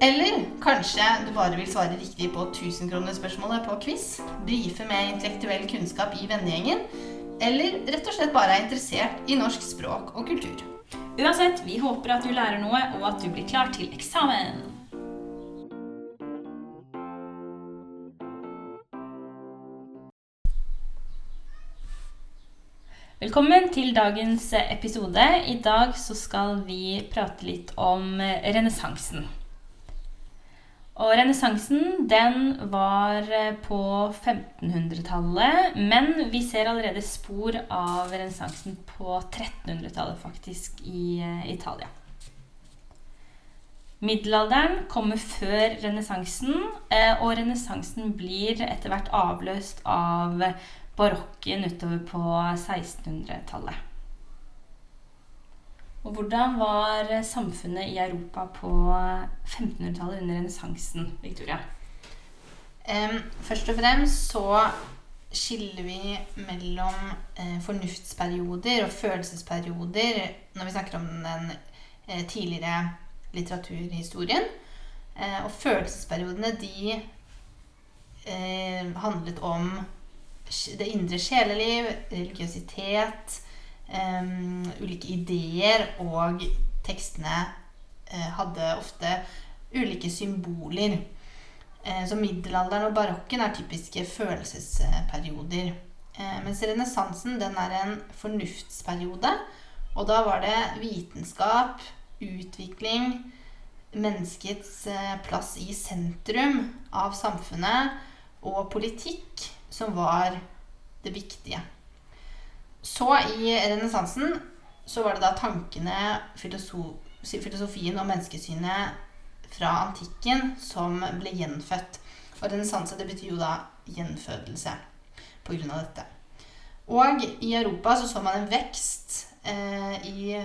Eller kanskje du bare vil svare riktig på 1000-kronerspørsmålet på quiz, brife med intellektuell kunnskap i vennegjengen, eller rett og slett bare er interessert i norsk språk og kultur. Uansett, vi håper at du lærer noe, og at du blir klar til eksamen. Velkommen til dagens episode. I dag så skal vi prate litt om renessansen. Og renessansen den var på 1500-tallet, men vi ser allerede spor av renessansen på 1300-tallet, faktisk, i eh, Italia. Middelalderen kommer før renessansen, eh, og renessansen blir etter hvert avløst av barokken utover på 1600-tallet. Og hvordan var samfunnet i Europa på 1500-tallet under renessansen, Victoria? Um, først og fremst så skiller vi mellom eh, fornuftsperioder og følelsesperioder når vi snakker om den eh, tidligere litteraturhistorien. Eh, og følelsesperiodene de eh, handlet om det indre sjeleliv, religiøsitet, um, ulike ideer, og tekstene uh, hadde ofte ulike symboler. Uh, så middelalderen og barokken er typiske følelsesperioder. Uh, mens renessansen er en fornuftsperiode. Og da var det vitenskap, utvikling, menneskets plass i sentrum av samfunnet og politikk som var det viktige. Så i renessansen så var det da tankene, filosofien og menneskesynet fra antikken som ble gjenfødt. Og renessanse det betyr jo da gjenfødelse på grunn av dette. Og i Europa så så man en vekst eh, i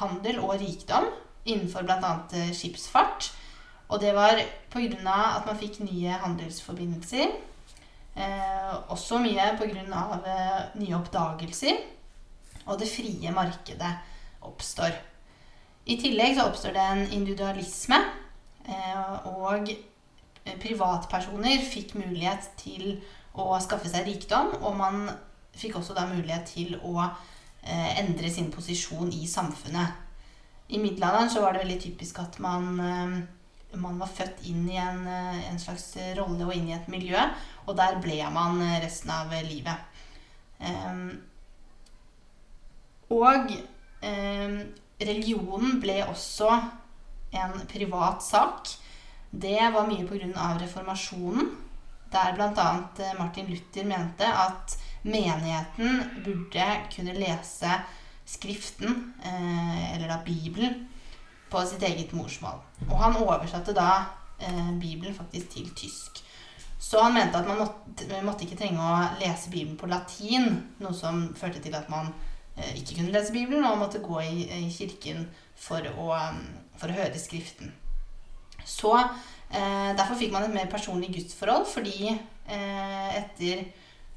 handel og rikdom innenfor bl.a. Eh, skipsfart. Og det var pga. at man fikk nye handelsforbindelser Eh, også mye pga. Eh, nye oppdagelser. Og det frie markedet oppstår. I tillegg så oppstår det en individualisme. Eh, og privatpersoner fikk mulighet til å skaffe seg rikdom. Og man fikk også da mulighet til å eh, endre sin posisjon i samfunnet. I middelalderen så var det veldig typisk at man eh, man var født inn i en, eh, en, slags rolle og inn i et miljø, og der ble man eh, resten av livet. Um, og um, religionen ble også en privat sak. Det var mye pga. reformasjonen, der bl.a. Eh, Martin Luther mente at menigheten burde kunne lese Skriften, eller da Bibelen, på sitt eget morsmål. Og han oversatte da eh, Bibelen faktisk til tysk. Så han mente at man måtte, måtte, ikke trenge å lese Bibelen på latin, noe som førte til at man eh, ikke kunne lese Bibelen og måtte gå i, i kirken for å, for å, høre Skriften. Så eh, Derfor fikk man et mer personlig gudsforhold, fordi eh, etter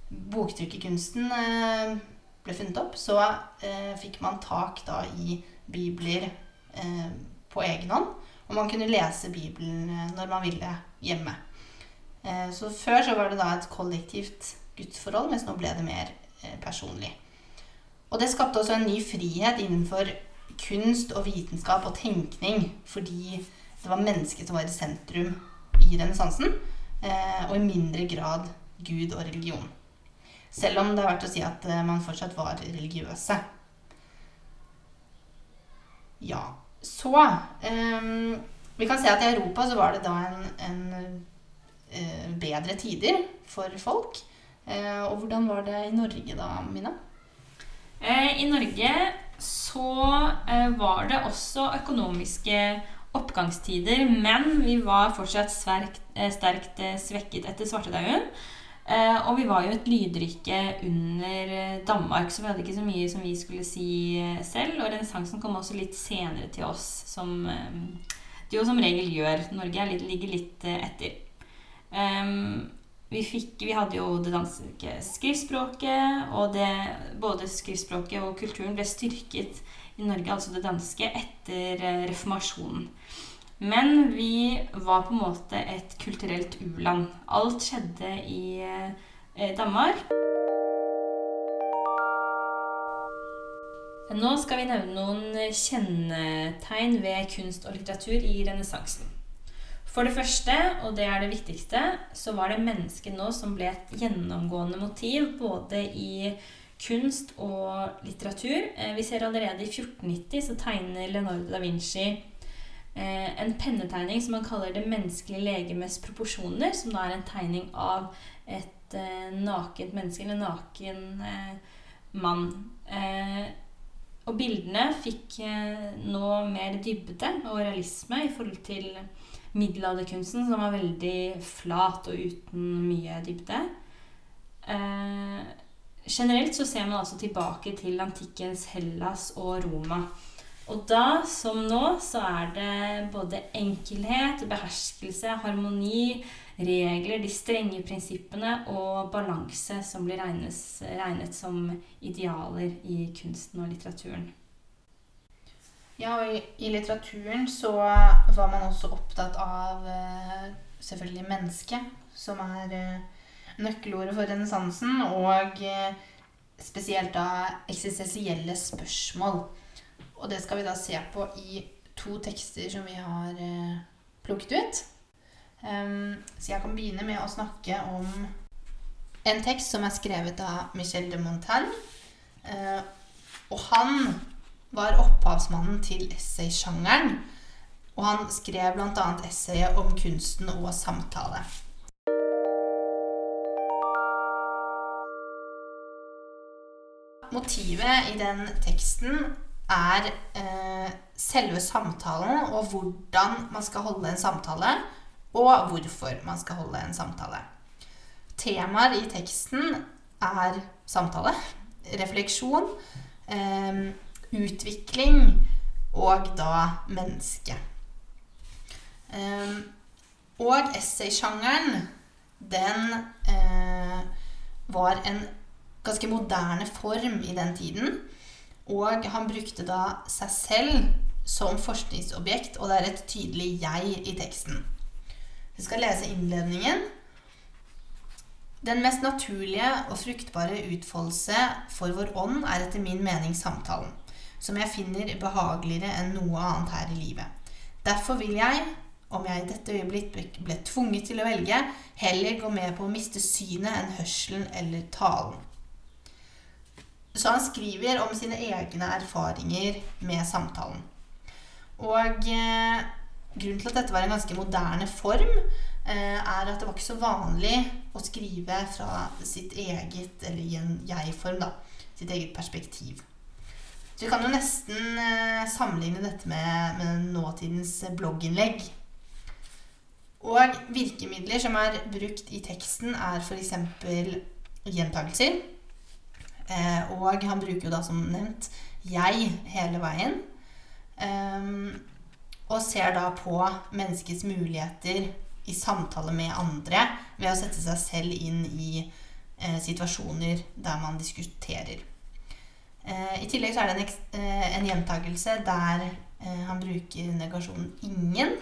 boktrykkerkunsten eh, ble funnet opp, så eh, fikk man tak da i bibler Eh, på egen hånd. Og man kunne lese Bibelen eh, når man ville hjemme. Eh, så før så var det da et kollektivt gudsforhold, mens nå ble det mer personlig. Og det skapte også en ny frihet innenfor kunst og vitenskap og tenkning, fordi det var mennesket som var i sentrum i renessansen, og i mindre grad Gud og religion. Selv om det er verdt å si at man fortsatt var religiøse. Ja. Så um, Vi kan se at i Europa så var det da en, en uh, bedre tider for folk. Uh, og hvordan var det i Norge da, Mina? Eh, I Norge så var det også økonomiske oppgangstider, men vi var fortsatt sterkt, eh, sterkt svekket etter svartedauden. Eh, og vi var jo et lydrike under eh, Danmark, så vi hadde ikke så mye som vi skulle si eh, selv. Og renessansen kom også litt senere til oss, som det jo som regel gjør. Norge litt, ligger litt etter. Ehm, vi, fikk, vi hadde jo det danske skriftspråket, og det, både skriftspråket og kulturen ble styrket i Norge, altså det danske, etter reformasjonen. Men vi var på en måte et kulturelt u-land. Alt skjedde i eh, Danmark. Nå skal vi nevne noen kjennetegn ved kunst og litteratur i renessansen. For det første, og det er det viktigste, så var det mennesket nå som ble et gjennomgående motiv både i kunst og litteratur. Eh, Vi ser allerede i 1490 så tegner Leonardo da Vinci eh, en pennetegning som man kaller 'Det menneskelige legemes proporsjoner', som da er en tegning av et eh, nakent menneske, eller naken eh, mann. Eh, og bildene fikk eh, nå mer dybde og realisme i forhold til middelalderkunsten, som var veldig flat og uten mye dybde. Eh, generelt så ser man altså tilbake til antikkens Hellas og Roma. Og da, som nå, så er det både enkelhet, beherskelse, harmoni, regler, de strenge prinsippene og balanse som blir regnes, regnet som idealer i kunsten og litteraturen. Ja, og i, i litteraturen så var man også opptatt av eh, selvfølgelig mennesket, som er eh, nøkkelordet for renessansen, og eh, spesielt da eksistensielle spørsmål. Og det skal vi da se på i to tekster som vi har eh, plukket ut. Um, så jeg kan begynne med å snakke om en tekst som er skrevet av Michel de Montaigne. Uh, og han var opphavsmannen til essaysjangeren. Og han skrev bl.a. essayet om kunsten og samtale. Motivet i den teksten er eh, selve samtalen og hvordan man skal holde en samtale, og hvorfor man skal holde en samtale. Temaer i teksten er samtale, refleksjon, eh, utvikling og da menneske. Eh, og essaysjangeren, den eh, var en ganske moderne form i den tiden. Og han brukte da seg selv som forskningsobjekt, og det er et tydelig 'jeg' i teksten. Vi skal lese innledningen. Den mest naturlige og fruktbare utfoldelse for vår ånd er etter min mening samtalen, som jeg finner behageligere enn noe annet her i livet. Derfor vil jeg, om jeg i dette øyeblikk ble tvunget til å velge, heller gå med på å miste synet enn hørselen eller talen. Så han skriver om sine egne erfaringer med samtalen. Og eh, grunnen til at dette var en ganske moderne form, eh, er at det var ikke så vanlig å skrive fra sitt eget, eller i en jeg-form, da. Sitt eget perspektiv. Så vi kan jo nesten eh, sammenligne dette med, med nåtidens blogginnlegg. Og virkemidler som er brukt i teksten, er f.eks. gjentakelser. Eh, og han bruker jo da som nevnt 'jeg' hele veien. Ehm, og ser da på menneskets muligheter i samtale med andre ved å sette seg selv inn i eh, situasjoner der man diskuterer. Eh, I tillegg så er det en, eh, en gjentakelse der eh, han bruker negasjonen 'ingen'.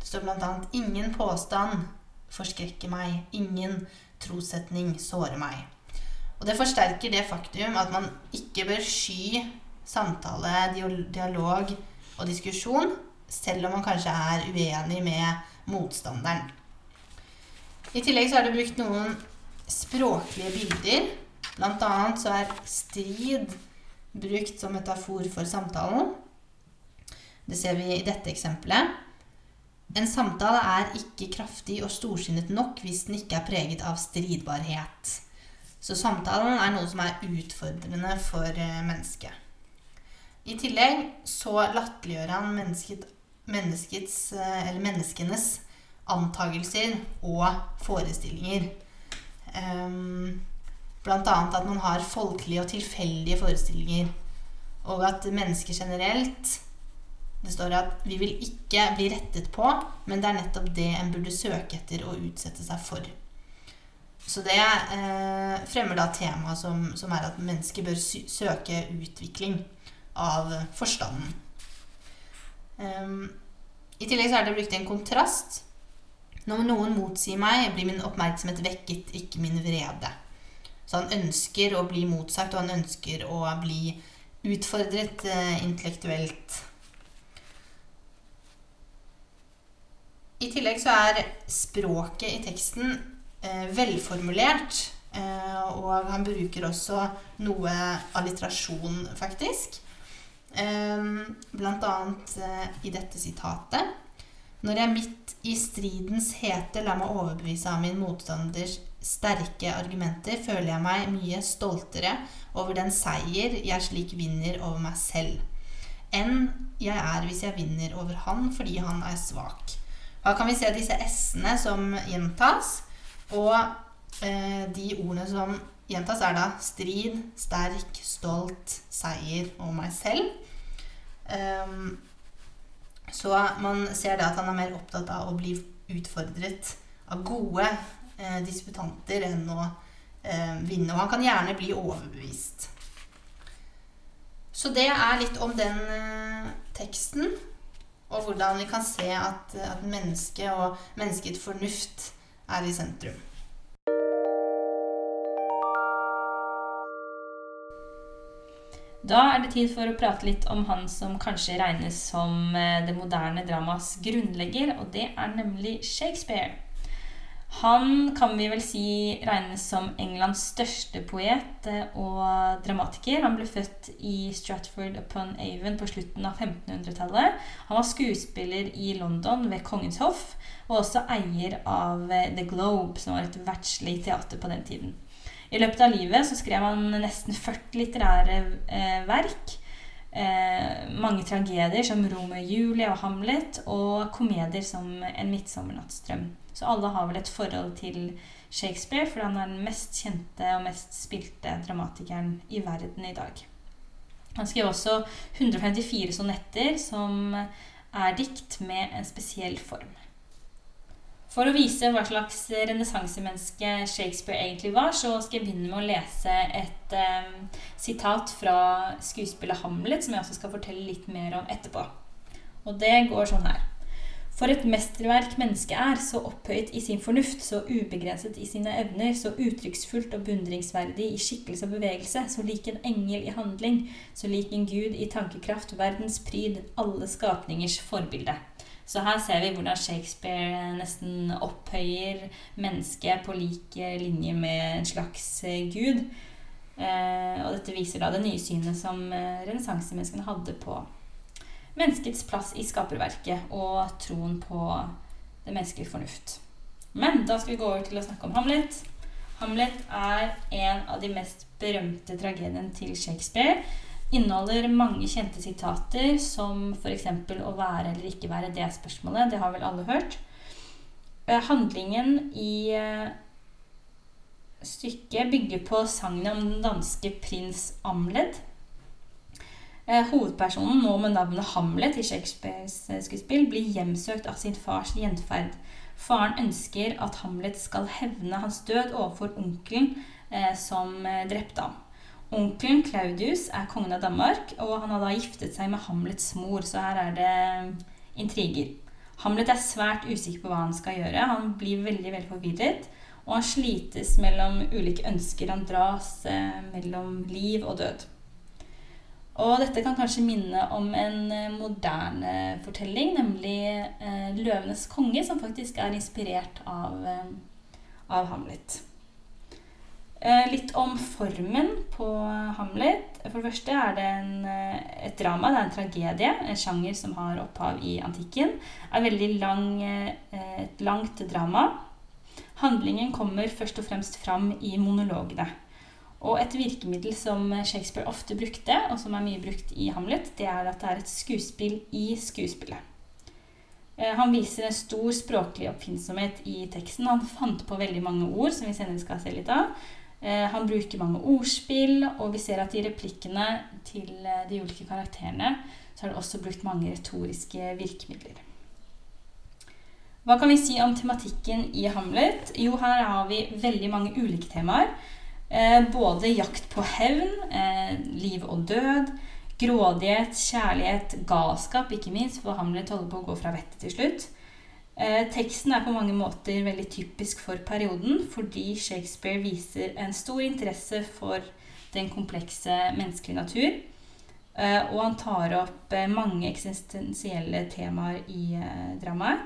Det står bl.a.: 'Ingen påstand forskrekker meg. Ingen trossetning sårer meg'. Og det forsterker det faktum at man ikke bør sky samtale, dialog og diskusjon, selv om man kanskje er uenig med motstanderen. I tillegg så er det brukt noen språklige bilder Blant annet så er strid brukt som metafor for samtalen. Det ser vi i dette eksempelet. En samtale er ikke kraftig og storsinnet nok hvis den ikke er preget av stridbarhet. Så samtalen er noe som er utfordrende for eh, mennesket. I tillegg så latterliggjør han mennesket, eh, menneskenes antagelser og forestillinger. Um, blant annet at man har folkelige og tilfeldige forestillinger. Og at mennesker generelt Det står at vi vil ikke bli rettet på, men det er nettopp det en burde søke etter og utsette seg for. Så det eh, fremmer da temaet som, som, er at mennesker bør søke utvikling av forstanden. Um, I tillegg så er det brukt en kontrast når noen motsier meg, blir min oppmerksomhet vekket, ikke min vrede. Så han ønsker å bli motsagt, og han ønsker å bli utfordret eh, intellektuelt. I tillegg så er språket i teksten velformulert. Eh, og han bruker også noe alliterasjon, faktisk. Eh, blant annet eh, i dette sitatet. Når jeg midt i stridens hete lar meg overbevise av min motstanders sterke argumenter, føler jeg meg mye stoltere over den seier jeg slik vinner over meg selv, enn jeg er hvis jeg vinner over han fordi han er svak. Da kan vi se disse s-ene som gjentas, og eh, de ordene som gjentas, er da strid, sterk, stolt, seier og meg selv. Um, så man ser da at han er mer opptatt av å bli utfordret av gode eh, disputanter enn å eh, vinne. Og han kan gjerne bli overbevist. Så det er litt om den eh, teksten, og hvordan vi kan se at, at mennesket og menneskets fornuft er i sentrum. Da er det tid for å prate litt om han som kanskje regnes som eh, det moderne dramas grunnlegger, og det er nemlig Shakespeare. Han kan vi vel si regnes som Englands største poet eh, og dramatiker. Han ble født i Stratford upon Avon på slutten av 1500-tallet. Han var skuespiller i London ved Kongens hoff, og også eier av eh, The Globe, som var et verdslig teater på den tiden. I løpet av livet så skrev han nesten 40 litterære eh, verk. Eh, mange tragedier som Romeo og Julie og Hamlet, og komedier som En midtsommernattsdrøm. Så alle har vel et forhold til Shakespeare, for han er den mest kjente og mest spilte dramatikeren i verden i dag. Han skrev også 154 sonetter, som er dikt med en spesiell form. For å vise hva slags renessansemenneske Shakespeare egentlig var, så skal jeg begynne med å lese et eh, sitat fra skuespillet Hamlet, som jeg også skal fortelle litt mer om etterpå. Og det går sånn her. For et mesterverk mennesket er, så opphøyet i sin fornuft, så ubegrenset i sine evner, så uttrykksfullt og beundringsverdig i skikkelse og bevegelse, så lik en engel i handling, så lik en gud i tankekraft, verdens pryd, alle skapningers forbilde. Så her ser vi hvordan Shakespeare nesten opphøyer mennesket på lik linje med en slags eh, gud. Eh, og dette viser da det nye synet som eh, renessansemenneskene hadde på menneskets plass i skaperverket og troen på det menneskelige fornuft. Men da skal vi gå over til å snakke om Hamlet. Hamlet er en av de mest berømte tragediene til Shakespeare inneholder mange kjente sitater, som f.eks. 'å være eller ikke være det spørsmålet'. Det har vel alle hørt. Eh, handlingen i eh, stykket bygger på sagnet om den danske prins Amled. Eh, hovedpersonen, nå med navnet Hamlet i Shakespeares skuespill, blir hjemsøkt av sin fars gjenferd. Faren ønsker at Hamlet skal hevne hans død overfor onkelen som drepte ham. Onkelen Claudius er kongen av Danmark, og han har da giftet seg med Hamlets mor, så her er det intriger. Hamlet er svært usikker på hva han skal gjøre. Han blir veldig veldig forvirret, og han slites mellom ulike ønsker. Han dras eh, mellom liv og død. Og dette kan kanskje minne om en eh, moderne fortelling, nemlig eh, 'Løvenes konge', som faktisk er inspirert av, eh, av Hamlet. Eh, litt om formen på Hamlet. For det første er det en, eh, et drama, det er en tragedie. En sjanger som har opphav i antikken. Er veldig lang, eh, et langt drama. Handlingen kommer først og fremst fram i monologene. Og et virkemiddel som Shakespeare ofte brukte, og som er mye brukt i Hamlet, det er at det er et skuespill i skuespillet. Han viser en stor språklig oppfinnsomhet i teksten. Han fant på veldig mange ord, som vi senere skal se litt av. Eh, han bruker mange ordspill, og vi ser at i replikkene til eh, de ulike karakterene så er det også brukt mange retoriske virkemidler. Hva kan vi si om tematikken i Hamlet? Jo, her har vi veldig mange ulike temaer. Både jakt på hevn, liv og død, Grådighet, kjærlighet, galskap, ikke minst, for Hamlet holder på å gå fra vettet til slutt. Eh, teksten er på mange måter veldig typisk for perioden, fordi Shakespeare viser en stor interesse for den komplekse menneskelige natur. Eh, og han tar opp eh, mange eksistensielle temaer i eh, dramaet.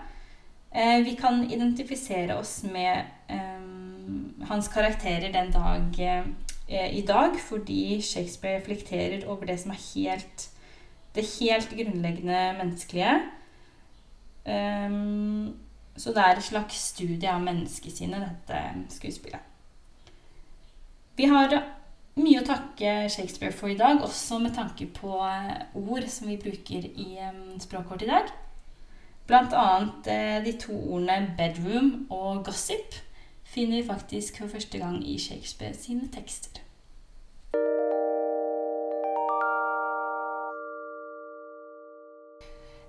Eh, vi kan identifisere oss med eh, hans karakterer den dag i dag fordi Shakespeare reflekterer over det som er helt det helt grunnleggende menneskelige. Um, så det er et slags studie av menneskesinnet, dette skuespillet. Vi har mye å takke Shakespeare for i dag, også med tanke på eh, ord som vi bruker i språkkort i dag. Blant annet eh, de to ordene 'bedroom' og 'gossip' finner vi faktisk for første gang i Shakespeare sine tekster.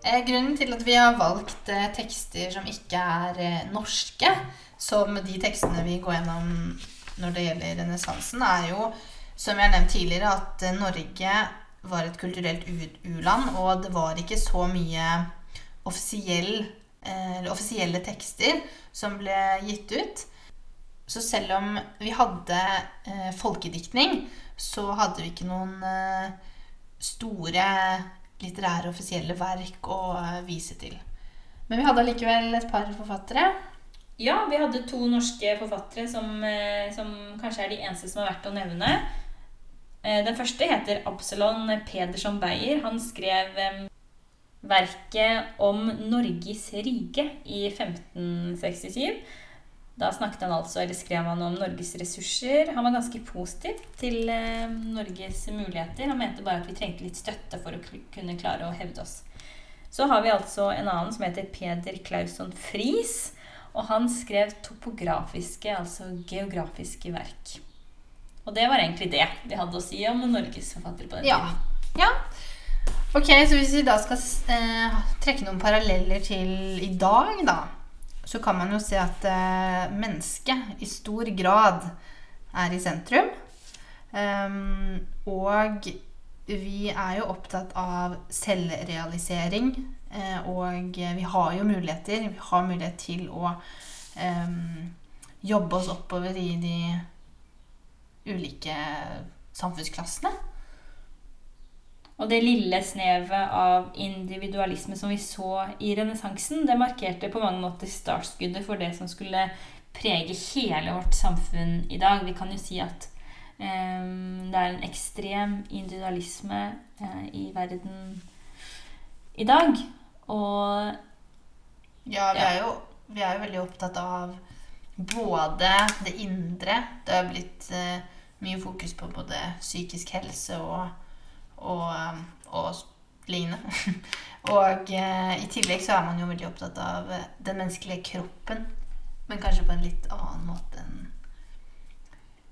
Grunnen til at vi har valgt eh, tekster som ikke er norske, som de tekstene vi går gjennom når det gjelder renessansen, er jo, som jeg har nevnt tidligere, at Norge var et kulturelt u-land, og det var ikke så mye offisiell, offisielle tekster som ble gitt ut. Så selv om vi hadde eh, folkediktning, så hadde vi ikke noen eh, store litterære offisielle verk å eh, vise til. Men vi hadde allikevel et par forfattere. Ja, vi hadde to norske forfattere som, eh, som kanskje er de eneste som er verdt å nevne. Eh, den første heter Absalon Pedersson Beyer. Han skrev verket om Norges rike i 1567. Da snakket han altså, eller skrev han om Norges ressurser. Han var ganske positiv til eh, Norges muligheter. Han mente bare at vi trengte litt støtte for å kunne klare å hevde oss. Så har vi altså en annen som heter Peder Clausson Friis. Og han skrev topografiske, altså geografiske verk. Og det var egentlig det vi hadde å si om Norges forfattere på den ja. tiden. Ja. Ok, så hvis vi da skal eh, trekke noen paralleller til i dag, da så kan man jo se at eh, mennesket i stor grad er i sentrum. Um, og vi er jo opptatt av selvrealisering. Eh, og vi har jo muligheter. Vi har mulighet til å eh, jobbe oss oppover i de ulike samfunnsklassene. Og det lille snevet av individualisme som vi så i renessansen, det markerte på mange måter startskuddet for det som skulle prege hele vårt samfunn i dag. Vi kan jo si at um, det er en ekstrem individualisme uh, i verden i dag. Og Ja, vi er jo, vi er jo veldig opptatt av både det indre Det har blitt uh, mye fokus på både psykisk helse og og, um, og lignende. og eh, i tillegg så er man jo veldig opptatt av eh, den menneskelige kroppen. Men kanskje på en litt annen måte enn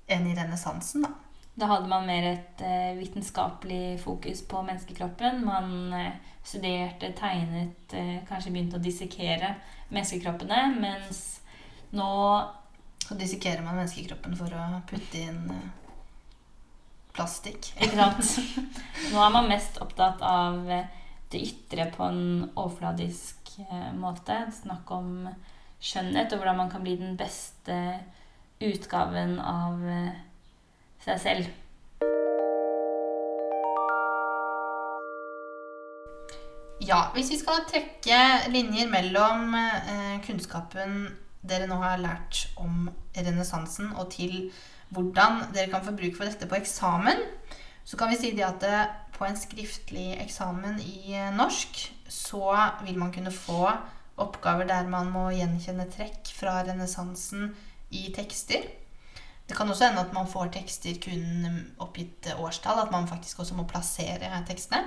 enn i renessansen, da. Da hadde man mer et eh, vitenskapelig fokus på menneskekroppen. Man eh, studerte, tegnet, eh, kanskje begynte å dissekere menneskekroppene. Mens nå Så dissekerer man menneskekroppen for å putte inn eh, plastikk. Ikke sant? Nå er man mest opptatt av det ytre på en overfladisk eh, måte. Snakk om skjønnhet og hvordan man kan bli den beste utgaven av eh, seg selv. Ja, hvis vi skal trekke linjer mellom eh, kunnskapen dere nå har lært om renessansen, og til hvordan dere kan få bruk for dette på eksamen, så kan vi si det at på en skriftlig eksamen i eh, norsk så vil man kunne få oppgaver der man må gjenkjenne trekk fra renessansen i tekster. Det kan også hende at man får tekster kun oppgitt årstall, at man faktisk også må plassere tekstene.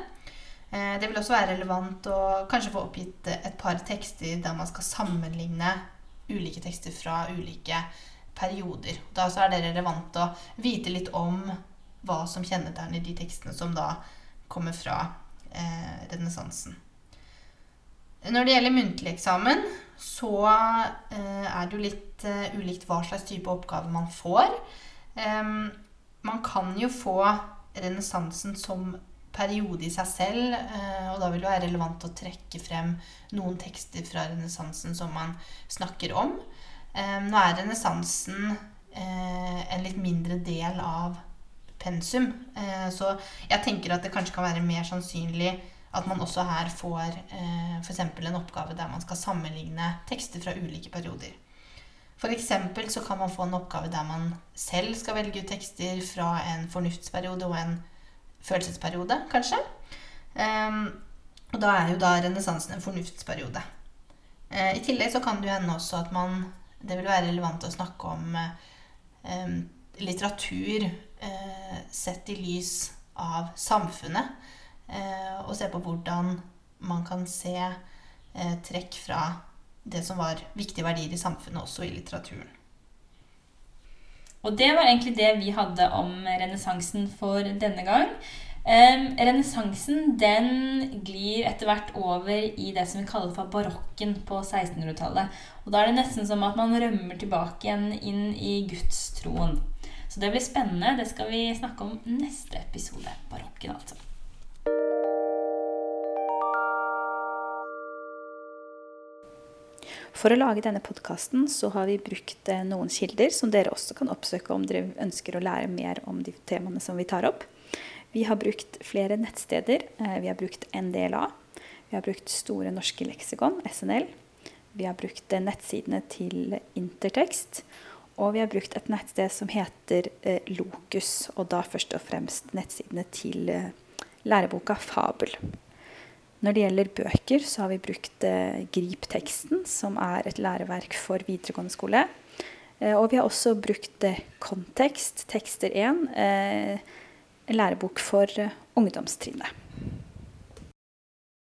Eh, det vil også være relevant å kanskje få oppgitt et par tekster der man skal sammenligne ulike tekster fra ulike perioder. Da er det relevant å vite litt om hva som kjennetegner de tekstene som da kommer fra eh, renessansen. Når det gjelder muntlig eksamen, så eh, er det jo litt eh, ulikt hva slags type oppgave man får. Man kan jo få renessansen som periode i seg selv, eh, og da vil det være relevant å trekke frem noen tekster fra renessansen som man snakker om. Eh, nå er renessansen eh, en litt mindre del av pensum. Eh, så jeg tenker at det kanskje kan være mer sannsynlig at man også her får eh, f.eks. en oppgave der man skal sammenligne tekster fra ulike perioder. F.eks. så kan man få en oppgave der man selv skal velge ut tekster fra en fornuftsperiode og en følelsesperiode, kanskje. Um, og da er jo da renessansen en fornuftsperiode. Uh, I tillegg så kan det jo hende også at man Det vil være relevant å snakke om eh, litteratur eh, sett i lys av samfunnet. Eh, og se på hvordan man kan se eh, trekk fra det som var viktige verdier i samfunnet, også i litteraturen. Og det var egentlig det vi hadde om renessansen for denne gang. Um, Renessansen den glir etter hvert over i det som vi kaller for barokken på 1600-tallet. Og da er det nesten som at man rømmer tilbake igjen inn i gudstroen. Så det blir spennende. Det skal vi snakke om neste episode. Barokken, altså. For å lage denne podkasten så har vi brukt eh, noen kilder som dere også kan oppsøke om dere ønsker å lære mer om de temaene som vi tar opp. Vi har brukt flere nettsteder. Eh, vi har brukt NDLA. Vi har brukt Store norske leksikon, SNL. Vi har brukt eh, nettsidene til Intertekst. Og vi har brukt et nettsted som heter Lokus, og da først og fremst nettsidene til læreboka Fabel. Når det gjelder bøker, så har vi brukt Gripteksten, som er et læreverk for videregående skole. Eh, og vi har også brukt eh, Kontekst, tekster 1, eh, en lærebok for eh, ungdomstrinnet.